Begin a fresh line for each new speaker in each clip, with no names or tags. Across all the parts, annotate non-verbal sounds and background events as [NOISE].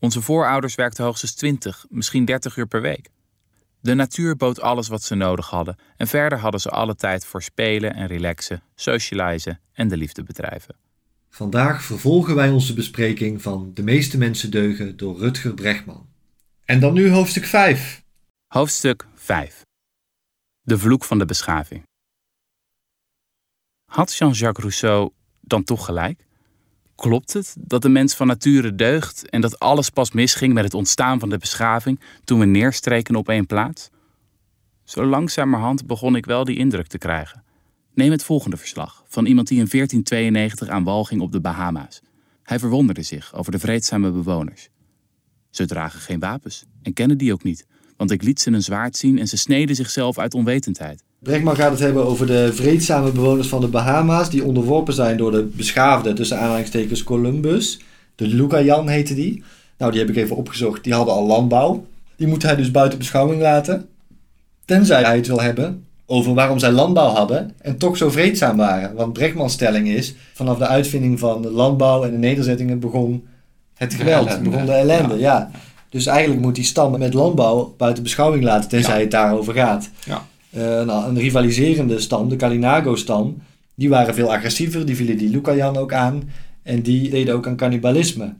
Onze voorouders werkten hoogstens 20, misschien 30 uur per week. De natuur bood alles wat ze nodig hadden en verder hadden ze alle tijd voor spelen en relaxen, socializen en de liefde bedrijven.
Vandaag vervolgen wij onze bespreking van De meeste mensen deugen door Rutger Bregman. En dan nu hoofdstuk 5.
Hoofdstuk 5. De vloek van de beschaving. Had Jean-Jacques Rousseau dan toch gelijk? Klopt het dat de mens van nature deugt en dat alles pas misging met het ontstaan van de beschaving toen we neerstreken op één plaats? Zo langzamerhand begon ik wel die indruk te krijgen. Neem het volgende verslag van iemand die in 1492 aan wal ging op de Bahama's. Hij verwonderde zich over de vreedzame bewoners. Ze dragen geen wapens en kennen die ook niet, want ik liet ze een zwaard zien en ze sneden zichzelf uit onwetendheid.
Bregman gaat het hebben over de vreedzame bewoners van de Bahama's die onderworpen zijn door de beschaafde, tussen aanhalingstekens Columbus. De Lucayan heette die. Nou, die heb ik even opgezocht. Die hadden al landbouw. Die moet hij dus buiten beschouwing laten. Tenzij hij het wil hebben over waarom zij landbouw hadden en toch zo vreedzaam waren. Want Bregmans stelling is, vanaf de uitvinding van de landbouw en de nederzettingen begon het geweld, begon de ellende. Ja. Dus eigenlijk moet die stam met landbouw buiten beschouwing laten, tenzij het daarover gaat.
Ja.
Nou, een rivaliserende stam, de Kalinago-stam, die waren veel agressiever, die vielen die Lucayan ook aan en die deden ook aan cannibalisme.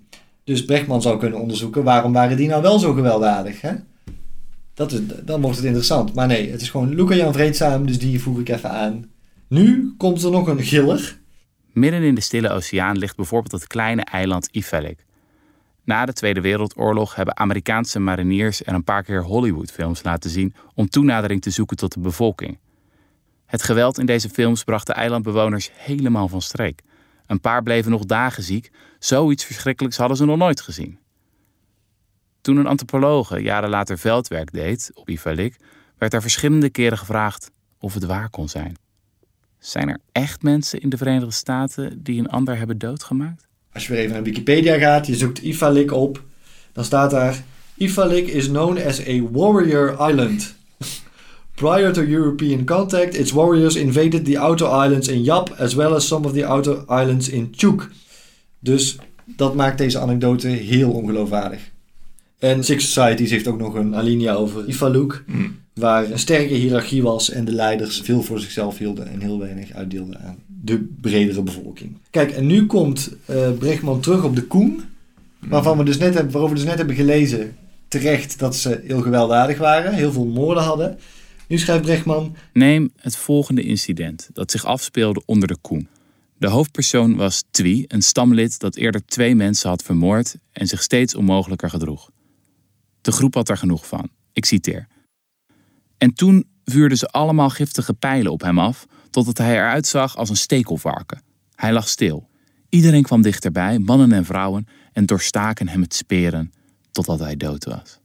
Dus Brechtman zou kunnen onderzoeken waarom waren die nou wel zo gewelddadig. Hè? Dat is, dan wordt het interessant. Maar nee, het is gewoon Lucayan vreedzaam, dus die voeg ik even aan. Nu komt er nog een giller.
Midden in de Stille Oceaan ligt bijvoorbeeld het kleine eiland Ifalik. Na de Tweede Wereldoorlog hebben Amerikaanse mariniers er een paar keer Hollywoodfilms laten zien om toenadering te zoeken tot de bevolking. Het geweld in deze films bracht de eilandbewoners helemaal van streek. Een paar bleven nog dagen ziek, zoiets verschrikkelijks hadden ze nog nooit gezien. Toen een antropologe jaren later veldwerk deed op Ivalik, werd er verschillende keren gevraagd of het waar kon zijn. Zijn er echt mensen in de Verenigde Staten die een ander hebben doodgemaakt?
Als je weer even naar Wikipedia gaat, je zoekt Ifalik op, dan staat daar: Ifalik is known as a warrior island. Prior to European contact, its warriors invaded the outer islands in Yap as well as some of the outer islands in Chuk. Dus dat maakt deze anekdote heel ongeloofwaardig. En Six Societies heeft ook nog een alinea over Ifaluk, waar een sterke hiërarchie was en de leiders veel voor zichzelf hielden en heel weinig uitdeelden aan de bredere bevolking. Kijk, en nu komt uh, Brechtman terug op de Koen, waarvan we dus net hebben, waarover we dus net hebben gelezen, terecht dat ze heel gewelddadig waren, heel veel moorden hadden. Nu schrijft Brechtman...
Neem het volgende incident dat zich afspeelde onder de Koen. De hoofdpersoon was Twi, een stamlid dat eerder twee mensen had vermoord en zich steeds onmogelijker gedroeg. De groep had er genoeg van. Ik citeer. En toen vuurden ze allemaal giftige pijlen op hem af, totdat hij eruit zag als een stekelvarken. Hij lag stil. Iedereen kwam dichterbij, mannen en vrouwen, en doorstaken hem het speren, totdat hij dood was.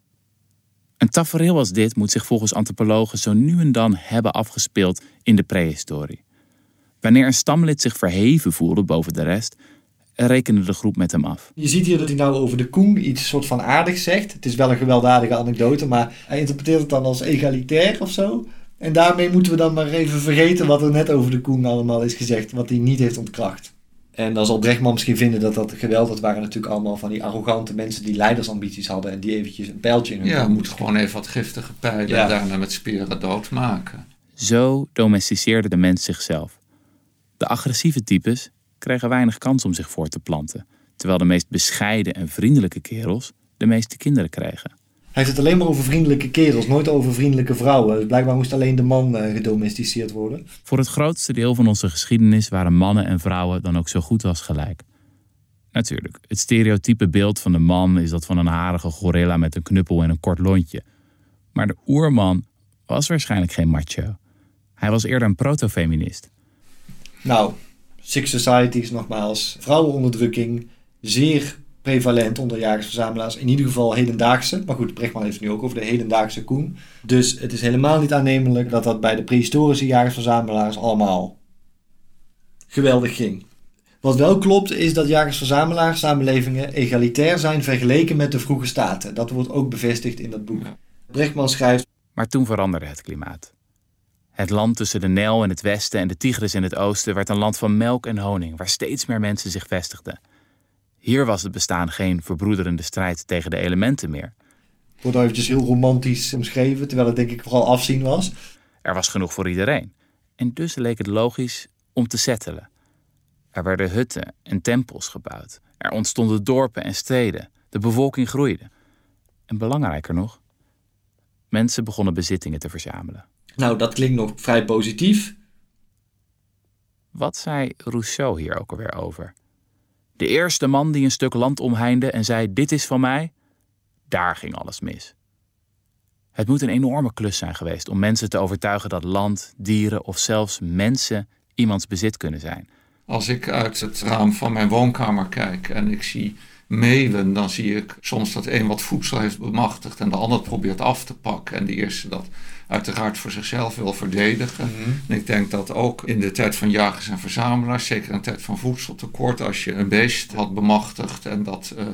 Een tafereel als dit moet zich volgens antropologen zo nu en dan hebben afgespeeld in de prehistorie. Wanneer een stamlid zich verheven voelde boven de rest, rekende de groep met hem af.
Je ziet hier dat hij nou over de Koen iets soort van aardig zegt. Het is wel een gewelddadige anekdote, maar hij interpreteert het dan als egalitair of zo. En daarmee moeten we dan maar even vergeten wat er net over de Koen allemaal is gezegd, wat hij niet heeft ontkracht. En dan zal Brechtman misschien vinden dat dat geweld, dat waren natuurlijk allemaal van die arrogante mensen die leidersambities hadden en die eventjes een pijltje in hun
Ja, moet gewoon even wat giftige pijlen
Ja.
en daarna met speren doodmaken.
Zo domesticeerde de mens zichzelf. De agressieve types kregen weinig kans om zich voor te planten, terwijl de meest bescheiden en vriendelijke kerels de meeste kinderen kregen.
Hij heeft het alleen maar over vriendelijke kerels, nooit over vriendelijke vrouwen. Dus blijkbaar moest alleen de man eh, gedomesticeerd worden.
Voor het grootste deel van onze geschiedenis waren mannen en vrouwen dan ook zo goed als gelijk. Natuurlijk, het stereotype beeld van de man is dat van een harige gorilla met een knuppel en een kort lontje. Maar de oerman was waarschijnlijk geen macho. Hij was eerder een protofeminist.
Nou, Six Societies nogmaals. Vrouwenonderdrukking, zeer prevalent onder jagers-verzamelaars. In ieder geval hedendaagse. Maar goed, Brechtman heeft het nu ook over de hedendaagse koen. Dus het is helemaal niet aannemelijk dat dat bij de prehistorische jagers-verzamelaars allemaal geweldig ging. Wat wel klopt is dat jagers-verzamelaars samenlevingen egalitair zijn vergeleken met de vroege staten. Dat wordt ook bevestigd in dat boek. Brechtman schrijft
Maar toen veranderde het klimaat. Het land tussen de Nijl in het westen en de Tigris in het oosten werd een land van melk en honing, waar steeds meer mensen zich vestigden. Hier was het bestaan geen verbroederende strijd tegen de elementen meer.
Wordt eventjes heel romantisch omschreven, terwijl het denk ik vooral afzien was.
Er was genoeg voor iedereen. En dus leek het logisch om te settelen. Er werden hutten en tempels gebouwd. Er ontstonden dorpen en steden. De bevolking groeide. En belangrijker nog, mensen begonnen bezittingen te verzamelen.
Nou, dat klinkt nog vrij positief.
Wat zei Rousseau hier ook alweer over? De eerste man die een stuk land omheinde en zei: Dit is van mij, daar ging alles mis. Het moet een enorme klus zijn geweest om mensen te overtuigen dat land, dieren of zelfs mensen iemands bezit kunnen zijn.
Als ik uit het raam van mijn woonkamer kijk en ik zie meeuwen, dan zie ik soms dat een wat voedsel heeft bemachtigd en de ander probeert af te pakken. En de eerste dat uiteraard voor zichzelf wil verdedigen.
Mhm.
En ik denk dat ook in de tijd van jagers en verzamelaars, zeker in de tijd van voedseltekort, als je een beest had bemachtigd en dat uh,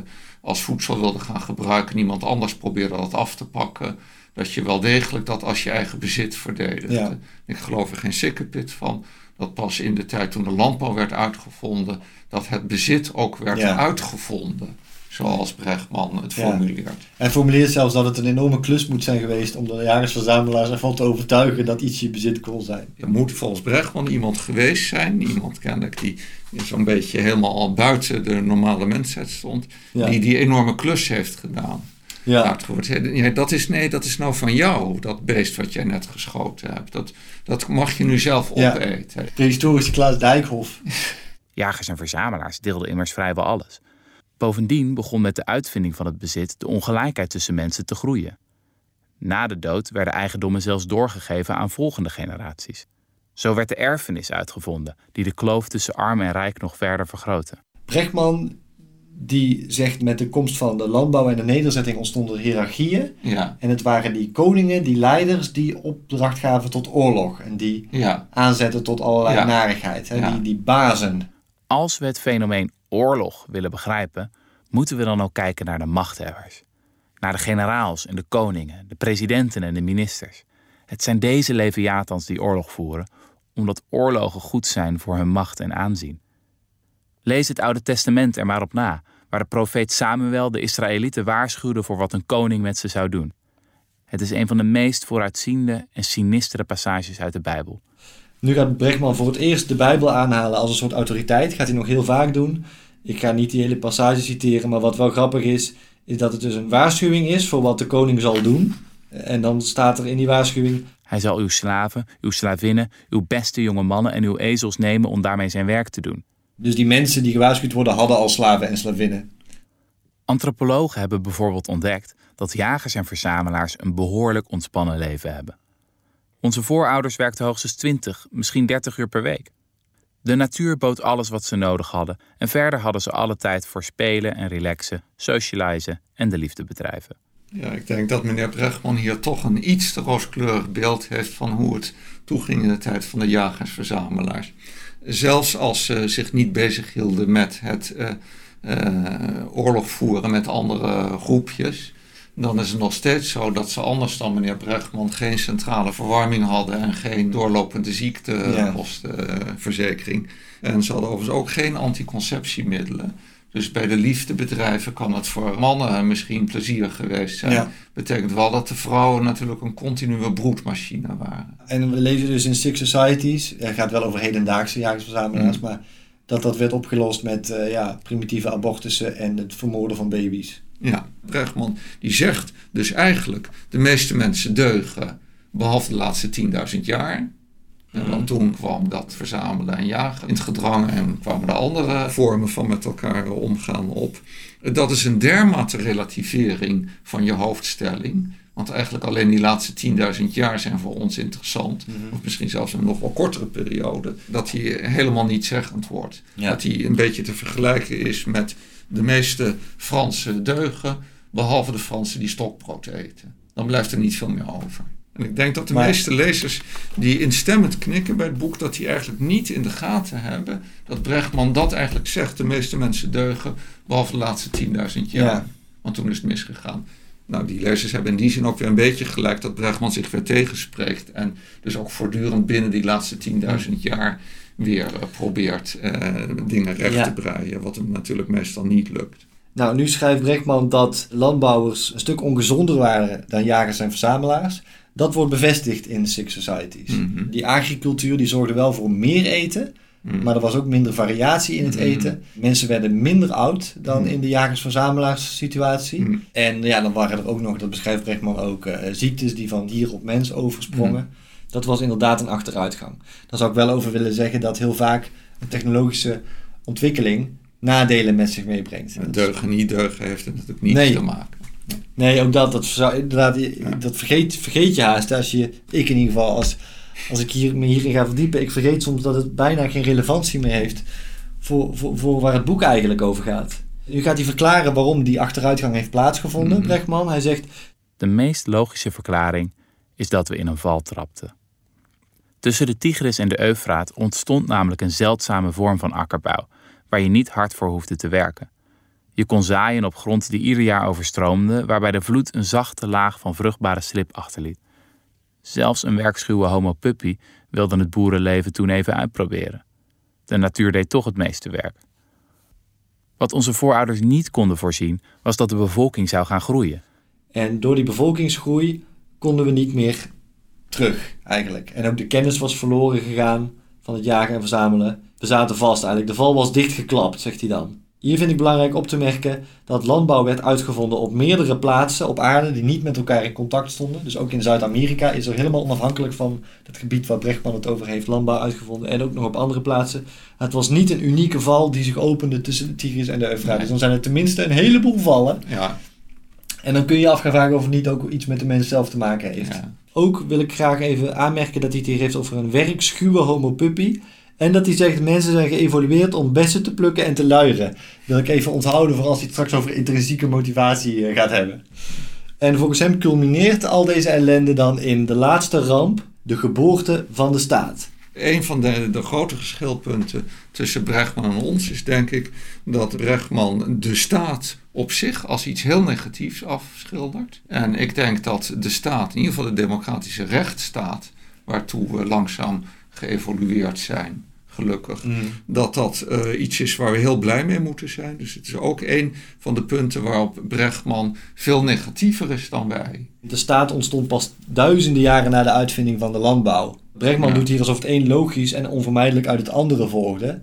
als voedsel wilde gaan gebruiken, iemand anders probeerde dat af te pakken, dat je wel degelijk dat als je eigen bezit verdedigde.
Ja.
Ik geloof er geen sikkepit van dat pas in de tijd toen de landbouw werd uitgevonden, dat het bezit ook werd
Ja.
uitgevonden. Zoals Brechtman het
Ja.
formuleert.
Hij formuleert zelfs dat het een enorme klus moet zijn geweest om de jagersverzamelaars ervan te overtuigen dat iets je bezit kon zijn.
Er moet volgens Brechtman iemand geweest zijn, iemand kennelijk die zo'n beetje helemaal al buiten de normale mensheid stond,
Ja.
die die enorme klus heeft gedaan.
Ja,
Uitgevoerd. Ja, dat is, nee, dat is nou van jou, dat beest wat jij net geschoten hebt. Dat, dat mag je nu zelf
Ja.
opeten.
prehistorische Klaas Dijkhoff. [LAUGHS]
Jagers en verzamelaars deelden immers vrijwel alles. Bovendien begon met de uitvinding van het bezit de ongelijkheid tussen mensen te groeien. Na de dood werden eigendommen zelfs doorgegeven aan volgende generaties. Zo werd de erfenis uitgevonden, die de kloof tussen arm en rijk nog verder vergrootte.
Brechtman die zegt met de komst van de landbouw en de nederzetting ontstonden hiërarchieën.
Ja,
En het waren die koningen, die leiders, die opdracht gaven tot oorlog. En die
ja,
aanzetten tot allerlei
Ja.
narigheid. Hè?
Ja.
Die, die bazen.
Als we het fenomeen oorlog willen begrijpen, moeten we dan ook kijken naar de machthebbers. Naar de generaals en de koningen, de presidenten en de ministers. Het zijn deze leviatans die oorlog voeren, omdat oorlogen goed zijn voor hun macht en aanzien. Lees het Oude Testament er maar op na, waar de profeet Samuel de Israëlieten waarschuwde voor wat een koning met ze zou doen. Het is een van de meest vooruitziende en sinistere passages uit de Bijbel.
Nu gaat Brechtman voor het eerst de Bijbel aanhalen als een soort autoriteit. Gaat hij nog heel vaak doen. Ik ga niet die hele passage citeren, maar wat wel grappig is, is dat het dus een waarschuwing is voor wat de koning zal doen. En dan staat er in die waarschuwing,
Hij zal uw slaven, uw slavinnen, uw beste jonge mannen en uw ezels nemen om daarmee zijn werk te doen.
Dus die mensen die gewaarschuwd worden hadden al slaven en slavinnen.
Antropologen hebben bijvoorbeeld ontdekt dat jagers en verzamelaars een behoorlijk ontspannen leven hebben. Onze voorouders werkten hoogstens 20, misschien 30 uur per week. De natuur bood alles wat ze nodig hadden en verder hadden ze alle tijd voor spelen en relaxen, socializen en de liefde bedrijven.
Ja, ik denk dat meneer Brechtman hier toch een iets te rooskleurig beeld heeft van hoe het toeging in de tijd van de jagers-verzamelaars. Zelfs als ze zich niet bezighielden met het eh, eh, oorlog voeren met andere groepjes, dan is het nog steeds zo dat ze anders dan meneer Brechtman geen centrale verwarming hadden en geen doorlopende ziektekostenverzekering. En ze hadden overigens ook geen anticonceptiemiddelen. Dus bij de liefdebedrijven kan het voor mannen misschien plezierig geweest zijn.
Ja.
Betekent wel dat de vrouwen natuurlijk een continue broedmachine waren.
En we lezen dus in Six Societies, het gaat wel over hedendaagse jagersverzamelaars,
Mm.
maar dat dat werd opgelost met eh, ja, primitieve abortussen en het vermoorden van baby's.
Ja, Brechtman die zegt dus eigenlijk de meeste mensen deugen behalve de laatste 10.000 jaar. En want toen kwam dat verzamelen en jagen in het gedrang en kwamen de andere vormen van met elkaar omgaan op. Dat is een dermate relativering van je hoofdstelling. Want eigenlijk alleen die laatste 10.000 jaar zijn voor ons interessant. Of misschien zelfs een nog wel kortere periode. Dat die helemaal niet zeggend wordt.
Ja.
Dat die een beetje te vergelijken is met de meeste Fransen deugen. Behalve de Fransen die stokbrood eten. Dan blijft er niet veel meer over. En ik denk dat de
Maar-
meeste lezers die instemmend knikken bij het boek, dat die eigenlijk niet in de gaten hebben dat Brechtman dat eigenlijk zegt. De meeste mensen deugen, behalve de laatste 10.000 jaar.
Ja.
Want toen is het misgegaan. Nou, die lezers hebben in die zin ook weer een beetje gelijk dat Brechtman zich weer tegenspreekt. En dus ook voortdurend binnen die laatste 10.000 jaar weer eh, probeert eh, dingen recht
Ja.
te breien, wat hem natuurlijk meestal niet lukt.
Nou, nu schrijft Brechtman dat landbouwers een stuk ongezonder waren dan jagers en verzamelaars. Dat wordt bevestigd in Six Societies.
Mhm.
Die agricultuur die zorgde wel voor meer eten,
Mhm.
maar er was ook minder variatie in het
Mhm.
eten. Mensen werden minder oud dan in de jagers-verzamelaars situatie. En ja, dan waren er ook nog, dat beschrijft Brechtman ook, eh, ziektes die van dier op mens oversprongen. Dat was inderdaad een achteruitgang. Daar zou ik wel over willen zeggen dat heel vaak een technologische ontwikkeling nadelen met zich meebrengt.
En Deugen, niet deugen heeft er natuurlijk niets
Nee.
te maken.
Nee, ook dat, dat, zou, inderdaad, je- dat vergeet, vergeet je haast. Als je, ik in ieder geval, als, als ik hier, me hierin ga verdiepen, ik vergeet soms dat het bijna geen relevantie meer heeft voor, voor, voor waar het boek eigenlijk over gaat. Nu gaat hij verklaren waarom die achteruitgang heeft plaatsgevonden,
Mhm.
Brechtman. Hij zegt,
De meest logische verklaring is dat we in een val trapten. Tussen de Tigris en de Eufraat ontstond namelijk een zeldzame vorm van akkerbouw, waar je niet hard voor hoefde te werken. Je kon zaaien op grond die ieder jaar overstroomde, waarbij de vloed een zachte laag van vruchtbare slip achterliet. Zelfs een werkschuwe homo puppy wilde het boerenleven toen even uitproberen. De natuur deed toch het meeste werk. Wat onze voorouders niet konden voorzien, was dat de bevolking zou gaan groeien.
en door die bevolkingsgroei konden we niet meer terug, eigenlijk. En ook de kennis was verloren gegaan van het jagen en verzamelen. We zaten vast eigenlijk. De val was dichtgeklapt, zegt hij dan. Hier vind ik belangrijk op te merken dat landbouw werd uitgevonden op meerdere plaatsen op aarde die niet met elkaar in contact stonden. Dus ook in Zuid-Amerika is er helemaal onafhankelijk van het gebied waar Brechtman het over heeft landbouw uitgevonden. En ook nog op andere plaatsen. Het was niet een unieke val die zich opende tussen de Tigris en de Eufraat.
Nee.
Dus dan zijn er tenminste een heleboel vallen.
Ja,
En dan kun je je af gaan vragen of het niet ook iets met de mens zelf te maken heeft.
ja.
Ook wil ik graag even aanmerken dat hij het hier heeft over een werkschuwe homo puppy. En dat hij zegt mensen zijn geëvolueerd om bessen te plukken en te luieren. Wil ik even onthouden voor als hij het straks over intrinsieke motivatie eh, gaat hebben. En volgens hem culmineert al deze ellende dan in de laatste ramp, de geboorte van de staat.
Een van de, de grote geschilpunten tussen Brechtman en ons is denk ik dat Brechtman de staat op zich als iets heel negatiefs afschildert. En ik denk dat de staat, in ieder geval de democratische rechtsstaat, waartoe we langzaam geëvolueerd zijn, gelukkig, dat dat eh, iets is waar we heel blij mee moeten zijn. Dus het is ook een van de punten waarop Brechtman veel negatiever is dan wij.
De staat ontstond pas duizenden jaren na de uitvinding van de landbouw. Brechtman
Ja.
doet hier alsof het een logisch en onvermijdelijk uit het andere volgde.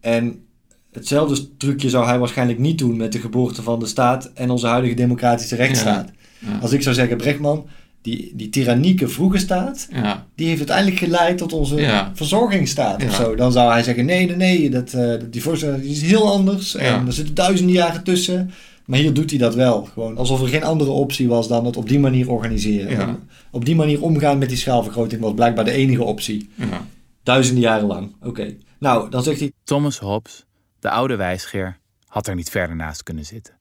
En hetzelfde trucje zou hij waarschijnlijk niet doen met de geboorte van de staat en onze huidige democratische rechtsstaat.
Ja.
Als ik zou zeggen, Brechtman, die, die tyrannieke vroege staat,
Ja,
die heeft uiteindelijk geleid tot onze
Ja.
verzorgingsstaat of zo. Dan zou hij zeggen, nee, nee, nee, dat, eh, die voorstel die is heel anders en er zitten duizenden jaren tussen. Maar hier doet hij dat wel. Gewoon alsof er geen andere optie was dan het op die manier organiseren.
Ja.
Op die manier omgaan met die schaalvergroting was blijkbaar de enige optie.
ja.
Duizenden jaren lang. Oké. Nou, dan zegt hij,
Thomas Hobbes, de oude wijsgeer, had er niet verder naast kunnen zitten.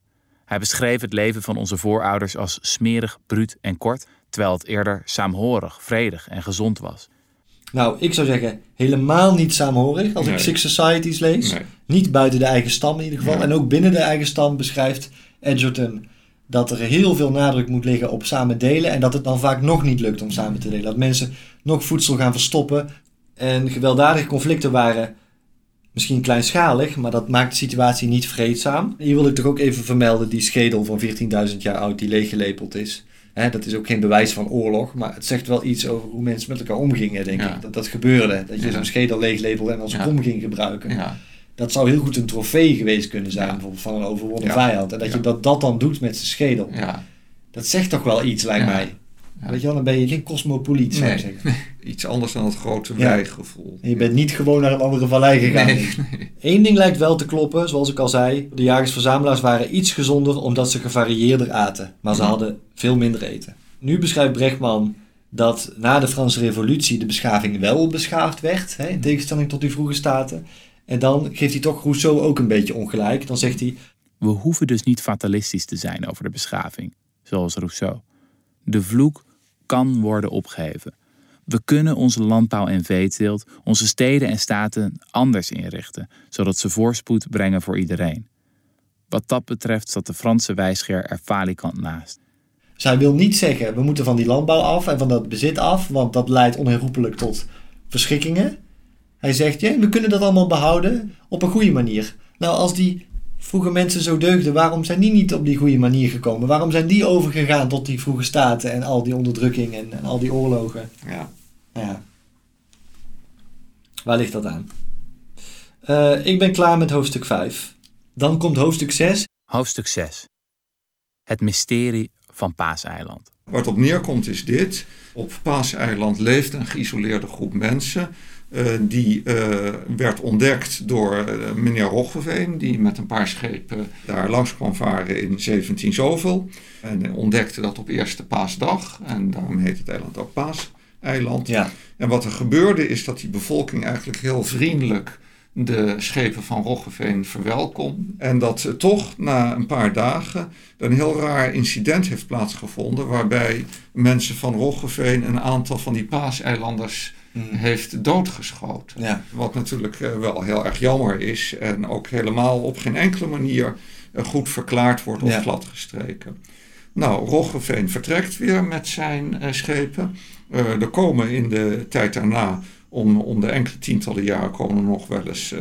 Hij beschreef het leven van onze voorouders als smerig, bruut en kort, terwijl het eerder saamhorig, vredig en gezond was.
nou, ik zou zeggen, helemaal niet saamhorig als ik. Six Societies lees.
Nee.
Niet buiten de eigen stam in ieder geval.
Ja.
En ook binnen de eigen stam beschrijft Edgerton dat er heel veel nadruk moet liggen op samen delen. En dat het dan vaak nog niet lukt om samen te delen. Dat mensen nog voedsel gaan verstoppen. En gewelddadige conflicten waren misschien kleinschalig, maar dat maakt de situatie niet vreedzaam. Hier wil ik toch ook even vermelden die schedel van 14.000 jaar oud die leeggelepeld is. Hè, dat is ook geen bewijs van oorlog, maar het zegt wel iets over hoe mensen met elkaar omgingen, denk
Ja.
ik. Dat dat gebeurde. Dat je
Ja.
zo'n schedel leeglepelde en als
Ja.
kom ging gebruiken. Dat zou heel goed een trofee geweest kunnen zijn, bijvoorbeeld van een overwonnen
Ja.
vijand. En dat je dat, dat dan doet met zijn schedel. Dat zegt toch wel iets, lijkt mij. Weet je wel, dan ben je geen cosmopoliet, zou ik zeggen.
Iets anders dan het grote
Ja. En je bent niet gewoon naar een andere vallei gegaan.
Nee, nee.
Eén ding lijkt wel te kloppen, zoals ik al zei. De jagers-verzamelaars waren iets gezonder omdat ze gevarieerder aten. Maar ze hadden veel minder eten. Nu beschrijft Brechtman dat na de Franse revolutie de beschaving wel beschaafd werd. Hè, in tegenstelling tot die vroege staten. En dan geeft hij toch Rousseau ook een beetje ongelijk. Dan zegt hij,
We hoeven dus niet fatalistisch te zijn over de beschaving, zoals Rousseau. De vloek kan worden opgeheven. We kunnen onze landbouw en veeteelt, onze steden en staten anders inrichten, zodat ze voorspoed brengen voor iedereen. Wat dat betreft zat de Franse wijsgeer er falikant naast.
Dus hij wil niet zeggen, we moeten van die landbouw af en van dat bezit af, want dat leidt onherroepelijk tot verschrikkingen. Hij zegt, ja, we kunnen dat allemaal behouden op een goede manier. Nou, als die vroege mensen zo deugden, waarom zijn die niet op die goede manier gekomen? Waarom zijn die overgegaan tot die vroege staten en al die onderdrukking en, en al die oorlogen?
Ja.
Ja. Waar ligt dat aan? Eh, ik ben klaar met hoofdstuk 5. Dan komt hoofdstuk 6.
Hoofdstuk 6. Het mysterie van Paaseiland.
Waar het op neerkomt is dit. Op Paaseiland leeft een geïsoleerde groep mensen. eh, die eh, werd ontdekt door meneer Roggeveen, die met een paar schepen daar langs kwam varen in 17 zoveel. En ontdekte dat op eerste paasdag. En daarom heet het eiland ook Paaseiland.
Ja.
En wat er gebeurde is dat die bevolking eigenlijk heel vriendelijk de schepen van Roggeveen verwelkom. En dat toch na een paar dagen een heel raar incident heeft plaatsgevonden. Waarbij mensen van Roggeveen een aantal van die paaseilanders heeft doodgeschoten.
Ja.
Wat natuurlijk eh, wel heel erg jammer is. En ook helemaal op geen enkele manier eh, goed verklaard wordt of
Ja.
gladgestreken. Nou, Roggeveen vertrekt weer met zijn eh, schepen. Eh, er komen in de tijd daarna, om, om de enkele tientallen jaren, komen er nog wel eens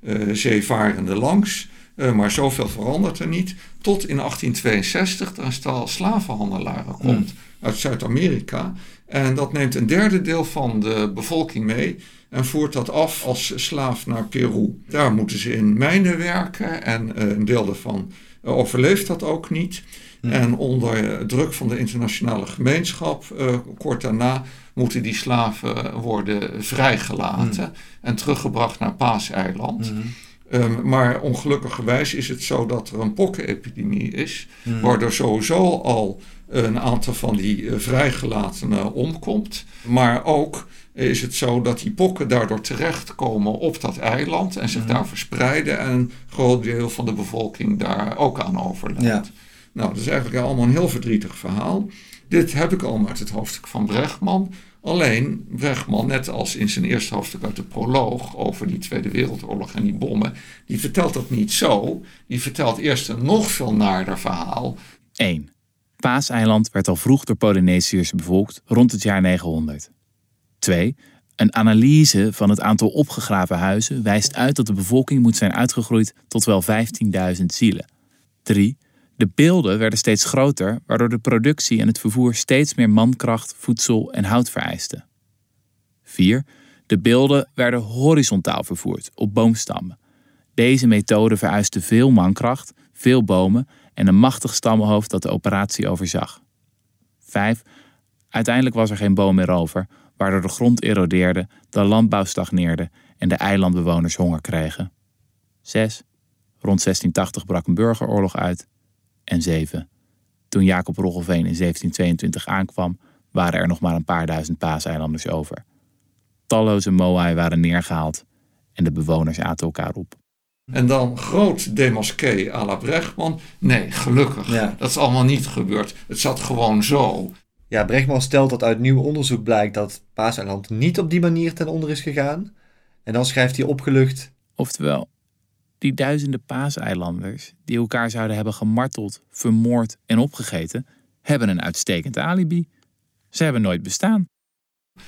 eh, zeevarenden langs. Maar zoveel verandert er niet. Tot in 1862 er een stel slavenhandelaren komt uit Zuid-Amerika. En dat neemt een derde deel van de bevolking mee en voert dat af als slaaf naar Peru. Daar moeten ze in mijnen werken en een deel daarvan overleeft dat ook niet. En onder druk van de internationale gemeenschap, eh, kort daarna, moeten die slaven worden vrijgelaten en teruggebracht naar Paaseiland. Um, maar ongelukkigerwijs is het zo dat er een pokkenepidemie is, waardoor sowieso al een aantal van die eh, vrijgelatenen omkomt. Maar ook is het zo dat die pokken daardoor terechtkomen op dat eiland en zich daar verspreiden en een groot deel van de bevolking daar ook aan overlijdt.
Ja.
Nou, dat is eigenlijk allemaal een heel verdrietig verhaal. Dit heb ik al uit het hoofdstuk van Brechtman. Alleen Brechtman, net als in zijn eerste hoofdstuk uit de proloog over die Tweede Wereldoorlog en die bommen, die vertelt dat niet zo. Die vertelt eerst een nog veel naarder verhaal.
1. Paaseiland werd al vroeg door Polynesiërs bevolkt rond het jaar 900. 2. Een analyse van het aantal opgegraven huizen wijst uit dat de bevolking moet zijn uitgegroeid tot wel 15.000 zielen. 3. De beelden werden steeds groter, waardoor de productie en het vervoer steeds meer mankracht, voedsel en hout vereisten. 4. De beelden werden horizontaal vervoerd, op boomstammen. Deze methode vereiste veel mankracht, veel bomen en een machtig stammenhoofd dat de operatie overzag. 5. Uiteindelijk was er geen boom meer over, waardoor de grond erodeerde, de landbouw stagneerde en de eilandbewoners honger kregen. 6. Rond 1680 brak een burgeroorlog uit. En 7. Toen Jacob Roggelveen in 1722 aankwam, waren er nog maar een paar duizend paaseilanders over. Talloze moai waren neergehaald en de bewoners aten elkaar op.
En dan groot demasqué à la Brechtman. Nee, gelukkig.
Ja.
Dat is allemaal niet gebeurd. Het zat gewoon zo.
Ja, Brechtman stelt dat uit nieuw onderzoek blijkt dat Paaseiland niet op die manier ten onder is gegaan. En dan schrijft hij opgelucht.
Oftewel, die duizenden paaseilanders die elkaar zouden hebben gemarteld, vermoord en opgegeten, hebben een uitstekend alibi. Ze hebben nooit bestaan.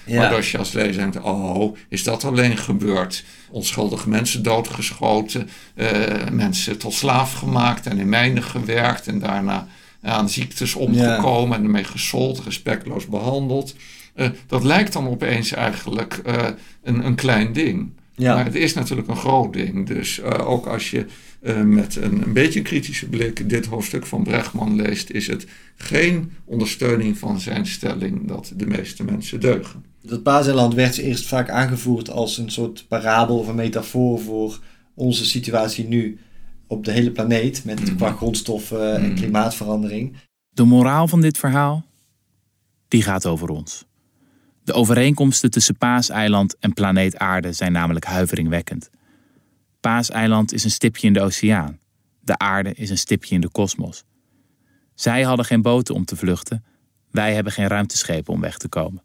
Maar als je als lezer denkt, oh, is dat alleen gebeurd? Onschuldige mensen doodgeschoten, eh, mensen tot slaaf gemaakt en in mijnen gewerkt en daarna aan ziektes omgekomen en ermee gesold, respectloos behandeld. Eh, dat lijkt dan opeens eigenlijk eh, een, een klein ding.
Ja.
Maar het is natuurlijk een groot ding. Dus eh, ook als je eh, met een, een beetje kritische blik dit hoofdstuk van Brechtman leest, is het geen ondersteuning van zijn stelling dat de meeste mensen deugen.
Dat Paaseiland werd eerst vaak aangevoerd als een soort parabel of een metafoor voor onze situatie nu op de hele planeet. Met qua grondstoffen en klimaatverandering.
De moraal van dit verhaal? Die gaat over ons. De overeenkomsten tussen Paaseiland en planeet Aarde zijn namelijk huiveringwekkend. Paaseiland is een stipje in de oceaan. De aarde is een stipje in de kosmos. Zij hadden geen boten om te vluchten. Wij hebben geen ruimteschepen om weg te komen.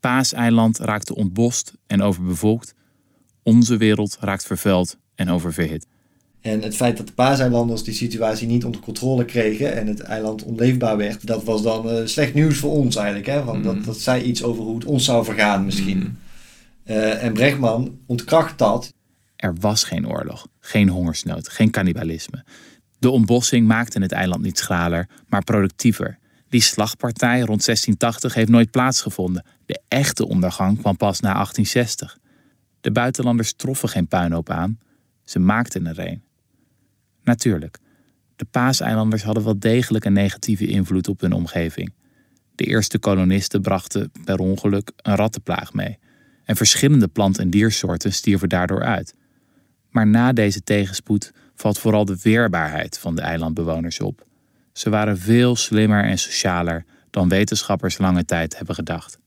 Paaseiland raakte ontbost en overbevolkt. Onze wereld raakt vervuild en oververhit.
En het feit dat de paaseilanders die situatie niet onder controle kregen en het eiland onleefbaar werd, dat was dan eh, slecht nieuws voor ons eigenlijk. Hè? Want dat, dat zei iets over hoe het ons zou vergaan misschien. Uh, en Bregman ontkracht dat.
Er was geen oorlog, geen hongersnood, geen cannibalisme. De ontbossing maakte het eiland niet schraler, maar productiever. Die slagpartij rond 1680 heeft nooit plaatsgevonden. De echte ondergang kwam pas na 1860. De buitenlanders troffen geen puinhoop aan, ze maakten er een. Natuurlijk, de paaseilanders hadden wel degelijk een negatieve invloed op hun omgeving. De eerste kolonisten brachten per ongeluk een rattenplaag mee. En verschillende plant- en diersoorten stierven daardoor uit. Maar na deze tegenspoed valt vooral de weerbaarheid van de eilandbewoners op. Ze waren veel slimmer en socialer dan wetenschappers lange tijd hebben gedacht.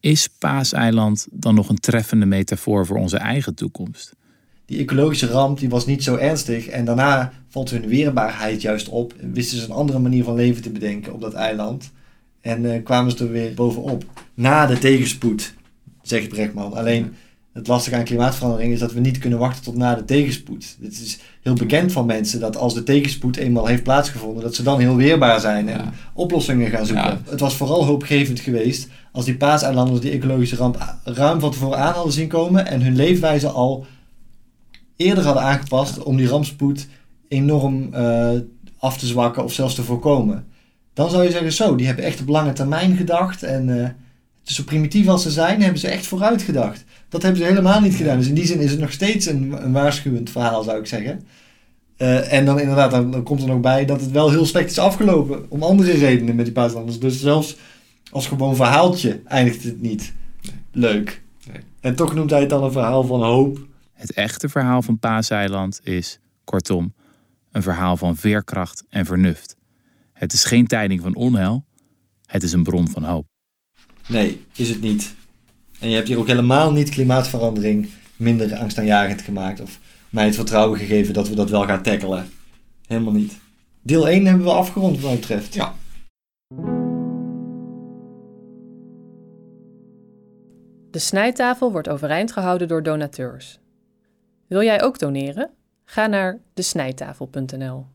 Is Paaseiland dan nog een treffende metafoor voor onze eigen toekomst?
Die ecologische ramp die was niet zo ernstig en daarna valt hun weerbaarheid juist op. Wisten ze een andere manier van leven te bedenken op dat eiland. En uh, kwamen ze er weer bovenop. Na de tegenspoed, zegt Brechtman. Alleen het lastige aan klimaatverandering is dat we niet kunnen wachten tot na de tegenspoed. Het is heel bekend van mensen dat als de tegenspoed eenmaal heeft plaatsgevonden, dat ze dan heel weerbaar zijn en oplossingen gaan zoeken. Het was vooral hoopgevend geweest als die paaseilanders die ecologische ramp ruim van tevoren aan hadden zien komen en hun leefwijze al eerder hadden aangepast om die rampspoed enorm uh, af te zwakken of zelfs te voorkomen. Dan zou je zeggen, zo, die hebben echt op lange termijn gedacht en uh, zo primitief als ze zijn, hebben ze echt vooruit gedacht. Dat hebben ze helemaal niet gedaan. Dus in die zin is het nog steeds een, een waarschuwend verhaal, zou ik zeggen. Uh, en dan inderdaad, dan, komt er nog bij dat het wel heel slecht is afgelopen. Om andere redenen met die buitenlanders. Dus zelfs als gewoon verhaaltje eindigt het niet leuk. Nee. En toch noemt hij het dan een verhaal van hoop.
Het echte verhaal van Paaseiland is, kortom, een verhaal van veerkracht en vernuft. Het is geen tijding van onheil, het is een bron van hoop.
Nee, is het niet. En je hebt hier ook helemaal niet klimaatverandering minder angstaanjagend gemaakt. Of mij het vertrouwen gegeven dat we dat wel gaan tackelen. Helemaal niet. Deel 1 hebben we afgerond wat mij betreft.
Ja.
De snijtafel wordt overeind gehouden door donateurs. Wil jij ook doneren? Ga naar desnijtafel.nl.